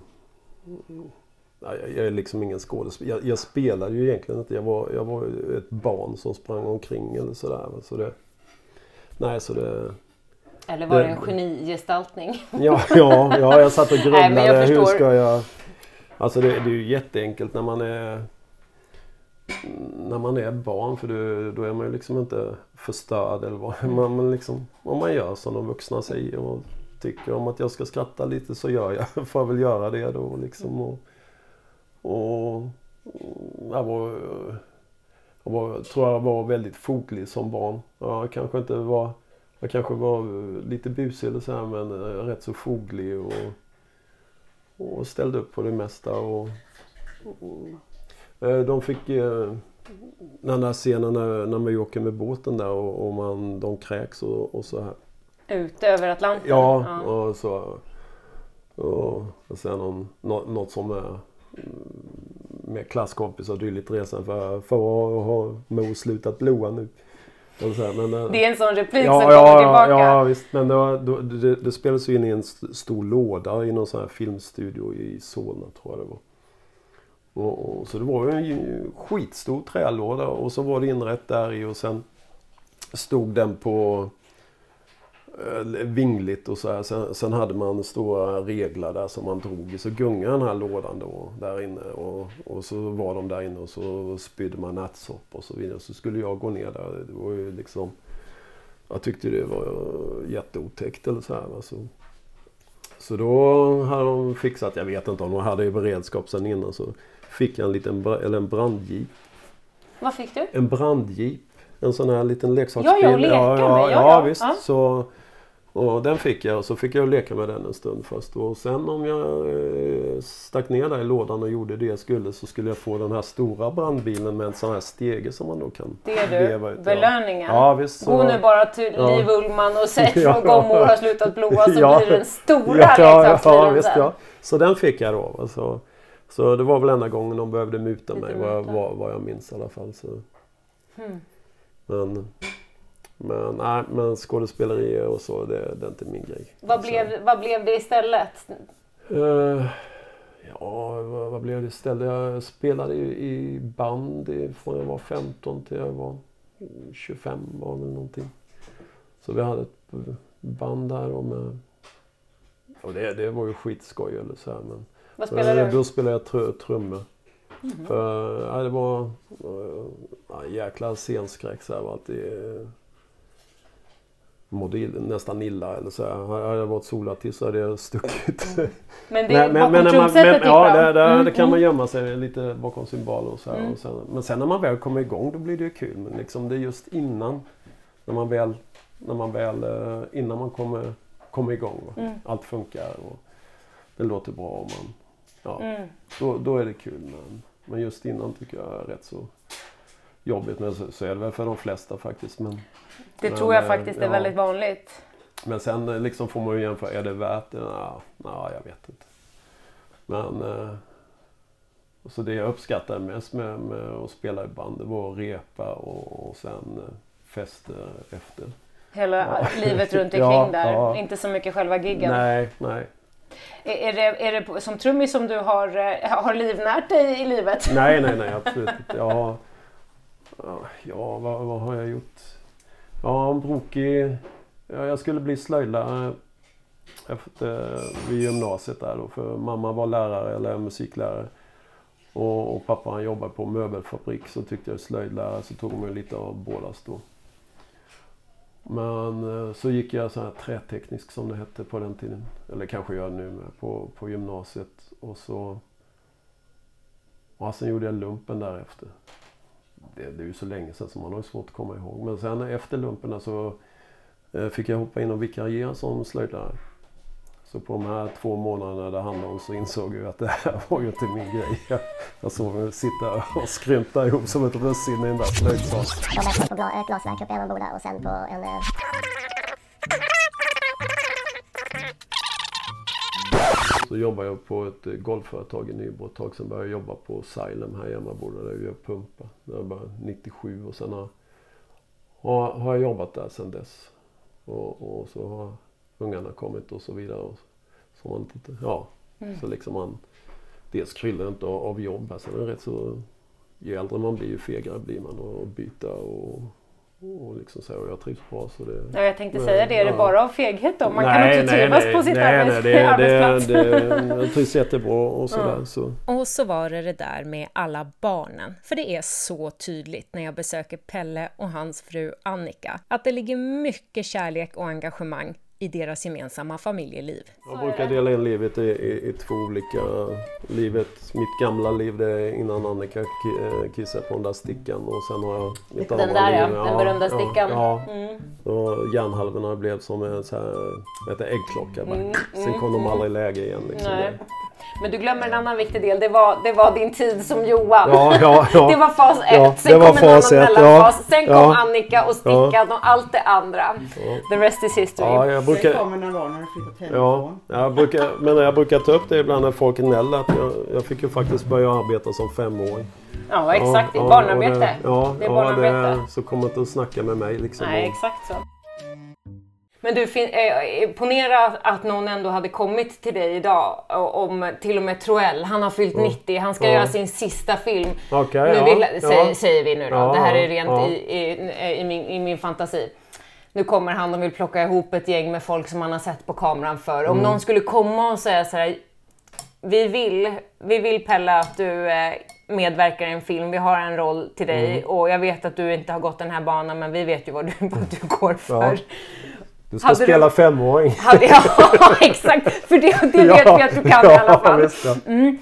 C: jag är liksom ingen skådespelare. Jag, jag spelade ju egentligen inte. Jag var, jag var ett barn som sprang omkring eller sådär. Så det, Nej, så det...
A: Eller var det, det en genigestaltning?
C: Ja, ja, ja, jag satt och grubblade. Hur ska jag... Alltså det, det, är ju jätteenkelt när man är när man är barn för du, då är man ju liksom inte förstörd eller vad man, man liksom, om man gör som de vuxna säger och tycker om att jag ska skratta lite så gör jag, får jag väl göra det då liksom. Och, och jag var jag var, tror jag var väldigt foglig som barn. Jag kanske inte var... Jag kanske var lite busig eller så här, men eh, rätt så foglig och, och ställde upp på det mesta. Och, och eh, de fick... Eh, den där scenen när, när man åker med båten där och, och man, de kräks och, och så här.
A: Ut över Atlanten?
C: Ja, ja. och så... Och, och sen någon, något som är med klasskompisar och dylikt resan för, för att ha Mo slutat blåa nu.
A: Men, eh, det är en sån replik ja, som ja, kommer tillbaka.
C: Ja visst, men det, var, det, det spelades in i en stor låda i någon sån här filmstudio i Solna tror jag det var. Och, och, så det var ju en skitstor trälåda och så var det inrätt där i och sen stod den på vingligt och så här. Sen, sen, hade man stora reglar där som man drog i. Så gungade den här lådan då där inne. Och, och så var de där inne och så spydde man nattsoppa och så vidare. Så skulle jag gå ner där. Det var ju liksom... Jag tyckte det var jätteotäckt eller så här. Alltså. Så då hade de fixat, jag vet inte om de hade i beredskap sen innan, så fick jag en liten eller en brandjeep.
A: Vad fick du?
C: En brandjeep. En sån här liten leksaksbil.
A: Ja, jag leker ja,
C: ja,
A: med.
C: Ja, ja, visst. Ja. Så och den fick jag och så fick jag leka med den en stund först. Och sen om jag eh, stack ner där i lådan och gjorde det jag skulle så skulle jag få den här stora brandbilen med en sån här stege som man då kan
A: Det är du, belöningen.
C: Ja, visst, så...
A: Gå nu bara till ja. Liv Ullman och säg ja. någon gång har slutat blåa så ja. blir den stora ja, ja, ja, visst, ja.
C: Så den fick jag då. Alltså. Så det var väl enda gången de behövde muta mig vad jag, vad, vad jag minns i alla fall. Så. Mm. Men, men, nej, men skådespeleri och så, det, det är inte min grej.
A: Vad blev, vad blev det istället?
C: Uh, ja, vad, vad, blev det istället? Jag spelade i, i band från jag var 15 till jag var 25 var väl någonting. Så vi hade ett band där och med och det, det var ju skitskoj eller så här, men
A: Vad spelade du?
C: Då spelade jag tr trummor. Mm -hmm. För ja, det var ja, jäkla scenskräck så här. Var alltid, mådde nästan illa eller så här. Hade jag varit solartist så hade jag stuckit.
A: Mm. Men det är men, bakom trumsetet
C: Ja, där, där, mm. kan man mm. gömma sig lite bakom symboler och så här. Mm. Och sen, men sen när man väl kommer igång då blir det ju kul. Men liksom det är just innan. När man väl, när man väl eh, innan man kommer kommer igång. Mm. Allt funkar och det låter bra. Och man, ja, mm. då, då är det kul. Men, men just innan tycker jag är rätt så jobbigt. Men så, så är det väl för de flesta faktiskt. Men,
A: det men, tror jag faktiskt är väldigt vanligt.
C: Men sen eh, liksom får man ju jämföra. Är det värt det? Nej, nej jag vet inte. Men eh, så det jag uppskattar mest med, med att spela i band det var att repa och, och sen eh, fester efter
A: hela ja. livet runt omkring ja, där. Ja. Inte så mycket själva giggen.
C: Nej, nej.
A: Är, det, är det som trummis som du har, eh, har livnärt dig i livet?
C: Nej, nej, nej absolut inte. Jag har, ja, vad, vad har jag gjort? Ja, en brokig... Ja, jag skulle bli slöjdlärare efter, vid gymnasiet där då. För mamma var lärare, eller musiklärare. Och, och pappa han jobbade på möbelfabrik så tyckte jag slöjdlärare så tog man lite av båda då. Men eh, så gick jag så här träteknisk som det hette på den tiden. Eller kanske gör nu med på, på gymnasiet. Och så... Och sen gjorde jag lumpen därefter. Det, det är ju så länge sedan så man har svårt att komma ihåg. Men sen efter lumpen så eh, fick jag hoppa in och vikariera som slöjdlärare. Så på de här två månaderna det handlade om så insåg jag att det här var ju inte min grej. Jag, jag såg mig sitta och skrymta ihop som ett russin i den där slöjdsalen. Jag var på ett glasverk uppe i Emmaboda och sen på en... Eh, så jobbade jag på ett eh, golfföretag i Nybro ett tag. Sen började jag jobba på Silem här i Emmaboda där vi gör pumpar. Det var bara 97 och sen har, har, har jag jobbat där sen dess. Och, och så har ungarna kommit och så vidare. Och så, man inte, ja, mm. så liksom man dels kryllar inte av jobb. Sen är det rätt så, ju äldre man blir ju fegare blir man och byta och och liksom så, och jag trivs bra. Så det,
A: ja, jag tänkte säga det, är det bara av feghet då? Man nej, kan inte trivas nej, på sitt nej, arbets
C: nej, det, arbetsplats. Det, det, jag trivs jättebra och sådär. Mm. Så.
A: Och så var det det där med alla barnen. För det är så tydligt när jag besöker Pelle och hans fru Annika. Att det ligger mycket kärlek och engagemang i deras gemensamma familjeliv.
C: Jag brukar dela in livet i, i, i, två olika livet. Mitt gamla liv det är innan Annika eh, kissade på den där stickan och sen har jag
A: mitt Den där liv. ja, den berömda stickan.
C: Ja, ja. Mm. Hjärnhalvorna blev som en så här, äggklocka. Mm. Sen kom de aldrig läge igen. Liksom.
A: Men du glömmer en annan viktig del. Det var, det var din tid som Johan.
C: Ja, ja, ja.
A: Det var fas 1. Ja, sen kom en annan mellanfas. Sen kom Annika och Stickan och allt det andra. The rest is history.
B: Ja, jag brukar... Sen kommer när du flyttat hemifrån.
C: Ja, jag brukar, men jag brukar ta upp det ibland när folk gnäller. Att jag, jag fick ju faktiskt börja arbeta som femåring.
A: Ja, exakt. Ja, barnarbete. Det,
C: ja,
A: det är barnarbete.
C: Det, så kom inte att snacka med mig. Liksom,
A: Nej, exakt så. Men du, eh, ponera att någon ändå hade kommit till dig idag om till och med Troell, han har fyllt mm. 90, han ska ja. göra sin sista film.
C: Okay,
A: nu vill, ja, säger, ja. säger vi nu då, det här är rent i, i, i, min, i min fantasi. Nu kommer han och vill plocka ihop ett gäng med folk som han har sett på kameran för. Om mm. någon skulle komma och säga så här, vi vill, vi vill Pelle att du eh, medverkar i en film, vi har en roll till dig mm. och jag vet att du inte har gått den här banan men vi vet ju vad du, vad du går för.
C: Du ska hade spela du... femåring.
A: Hade, ja, exakt. För det, det vet ja, vi att du kan ja, i alla fall. Visst, ja. mm.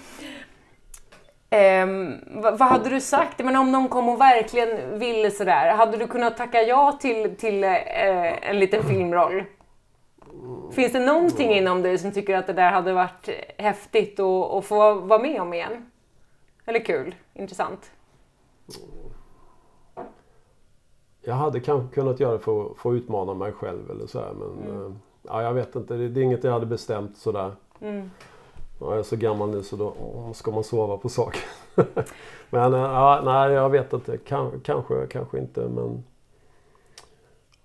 A: Um, vad, vad, hade du sagt? Men om någon kom och verkligen ville sådär, hade du kunnat tacka ja till, till uh, en liten filmroll? Finns det någonting inom dig som tycker att det där hade varit häftigt att få vara med om igen? Eller kul? Intressant?
C: Jag hade kanske kunnat göra det för att få utmana mig själv eller så här, men mm. Eh, ja, jag vet inte. Det, det, är inget jag hade bestämt sådär. Mm. jag är så gammal nu så då åh, ska man sova på saker. men eh, ja, nej, jag vet inte. Kan, kanske, kanske inte men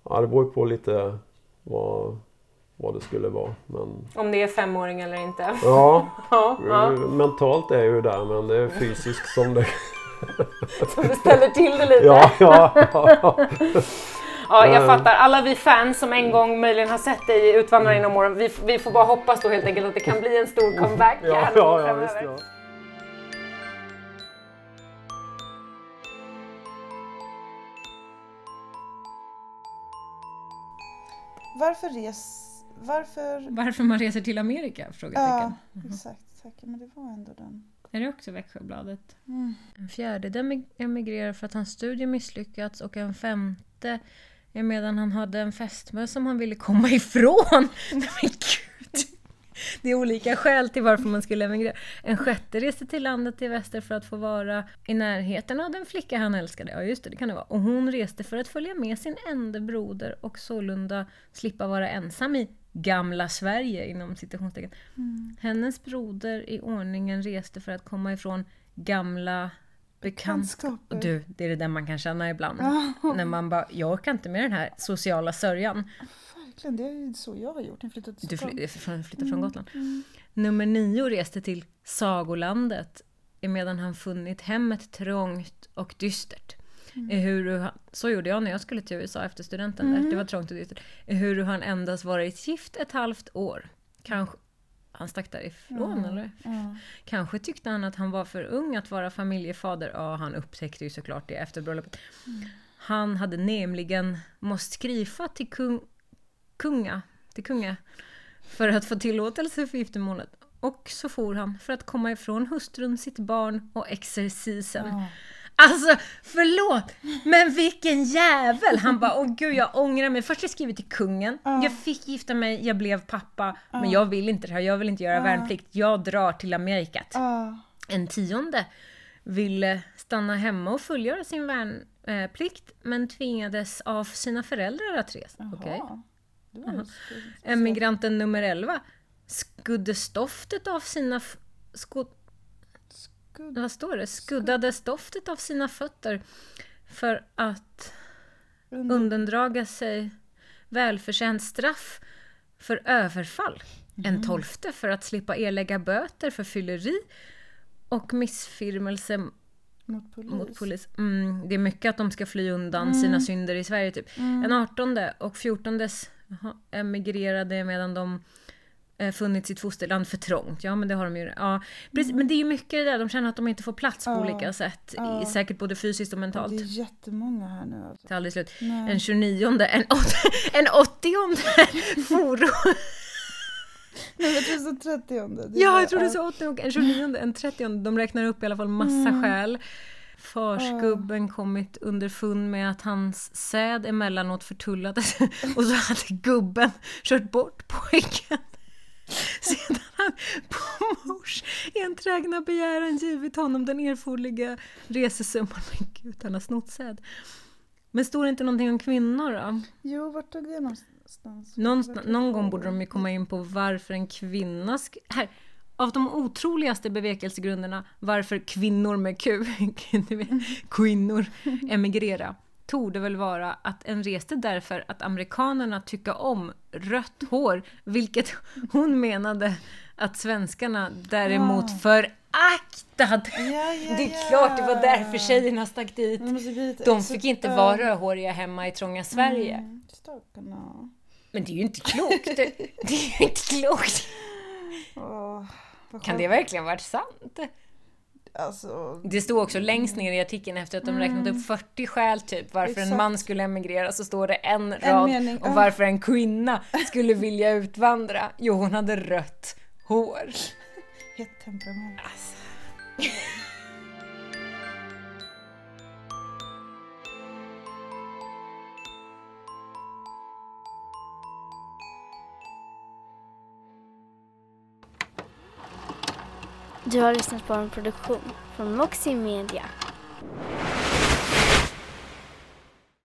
C: ja, det beror på lite vad, vad det skulle vara. Men...
A: Om det är femåring eller inte?
C: Ja, ja, ja. mentalt är jag ju där men det är fysiskt som det...
A: som det ställer till det lite?
C: Ja, ja, ja.
A: Ja, jag fattar. Alla vi fans som en gång möjligen har sett dig i Utvandrare inom åren, vi, vi får bara hoppas då helt enkelt att det kan bli en stor comeback
C: ja, ja, ja, visst, ja.
B: Varför res... Varför...
A: Varför man reser till Amerika?
B: Frågetecken. Ja, exakt. Tack. Men det var ändå den.
A: Är det också Växjöbladet? Mm. En fjärde emigrerar för att hans studie misslyckats och en femte medan han hade en fästmö som han ville komma ifrån. Men gud! Det är olika skäl till varför man skulle emigrera. En sjätte reste till landet i väster för att få vara i närheten av den flicka han älskade. Ja, just det, det kan det vara. Och hon reste för att följa med sin enda broder och sålunda slippa vara ensam i gamla Sverige inom citationstecken. Mm. Hennes broder i ordningen reste för att komma ifrån gamla bekantskaper. Du, det är det där man kan känna ibland. Oh. När man bara, jag orkar inte med den här sociala sörjan.
B: Verkligen, det är så jag har gjort. Jag
A: flyttat till Du fly, flyttade från mm, Gotland. Mm. Nummer nio reste till Sagolandet medan han funnit hemmet trångt och dystert. Mm. Hur, så gjorde jag när jag skulle till USA efter studenten. Mm. Det var trångt och dystert. Hur han endast varit gift ett halvt år. Kanske, han stack därifrån mm. eller? Mm. Kanske tyckte han att han var för ung att vara familjefader. Ja, han upptäckte ju såklart det efter bröllopet. Mm. Han hade nämligen måste skriva till kung, kunga, till kunga för att få tillåtelse för giftermålet. Och så for han för att komma ifrån hustrun, sitt barn och exercisen. Alltså förlåt, men vilken jävel! Han bara, åh gud jag ångrar mig. Först jag skrivit till kungen, uh. jag fick gifta mig, jag blev pappa, uh. men jag vill inte det här, jag vill inte göra uh. värnplikt, jag drar till Amerikat. En tionde ville stanna hemma och fullgöra sin värnplikt, men tvingades av sina föräldrar att resa. Okay. Emigranten nummer 11 skudde stoftet av sina Skud... Vad står det? Skuddade stoftet av sina fötter för att Under... undandraga sig välförtjänt straff för överfall. Mm. En tolfte för att slippa erlägga böter för fylleri och missfirmelse
B: mot polis.
A: Mot polis. Mm, det är mycket att de ska fly undan mm. sina synder i Sverige. Typ. Mm. En artonde och fjortondes emigrerade medan de funnit sitt fosterland för trångt. Ja men det har de ju. Ja, precis, mm. Men det är ju mycket det där, de känner att de inte får plats på ja. olika sätt. Ja. Säkert både fysiskt och mentalt.
B: Det är jättemånga här nu. Alltså.
A: Det är aldrig slut. Nej. En 29 en, en 80 forum.
B: Nej, jag tror du sa 30
A: Ja, jag tror du sa 80 en 29 en 30 De räknar upp i alla fall massa mm. skäl. Farsgubben kommit underfund med att hans säd emellanåt förtullades och så hade gubben kört bort pojken. Sedan han på mors enträgna begäran givit honom den erforderliga resesumman. Men gud, han har snott säd. Men står det inte någonting om kvinnor då?
B: Jo, vart tog det någonstans?
A: Någonstans, någon gång borde de ju komma in på varför en kvinna... Här, av de otroligaste bevekelsegrunderna varför kvinnor med Q, kvinnor, emigrera torde väl vara att en reste därför att amerikanerna tycker om rött hår, vilket hon menade att svenskarna däremot ja. föraktad. Ja, ja, det är klart det var därför tjejerna stack dit. De fick inte vara rödhåriga hemma i trånga Sverige. Mm, Men det är ju inte klokt. Det är ju inte klokt. Kan det verkligen varit sant? Alltså, det stod också längst ner i artikeln efter att de mm. räknat upp 40 skäl typ varför Exakt. en man skulle emigrera så står det en rad en om varför en kvinna skulle vilja utvandra. Jo, hon hade rött hår.
B: Hett temperament. Alltså.
D: Du har lyssnat på en produktion från Moxie Media.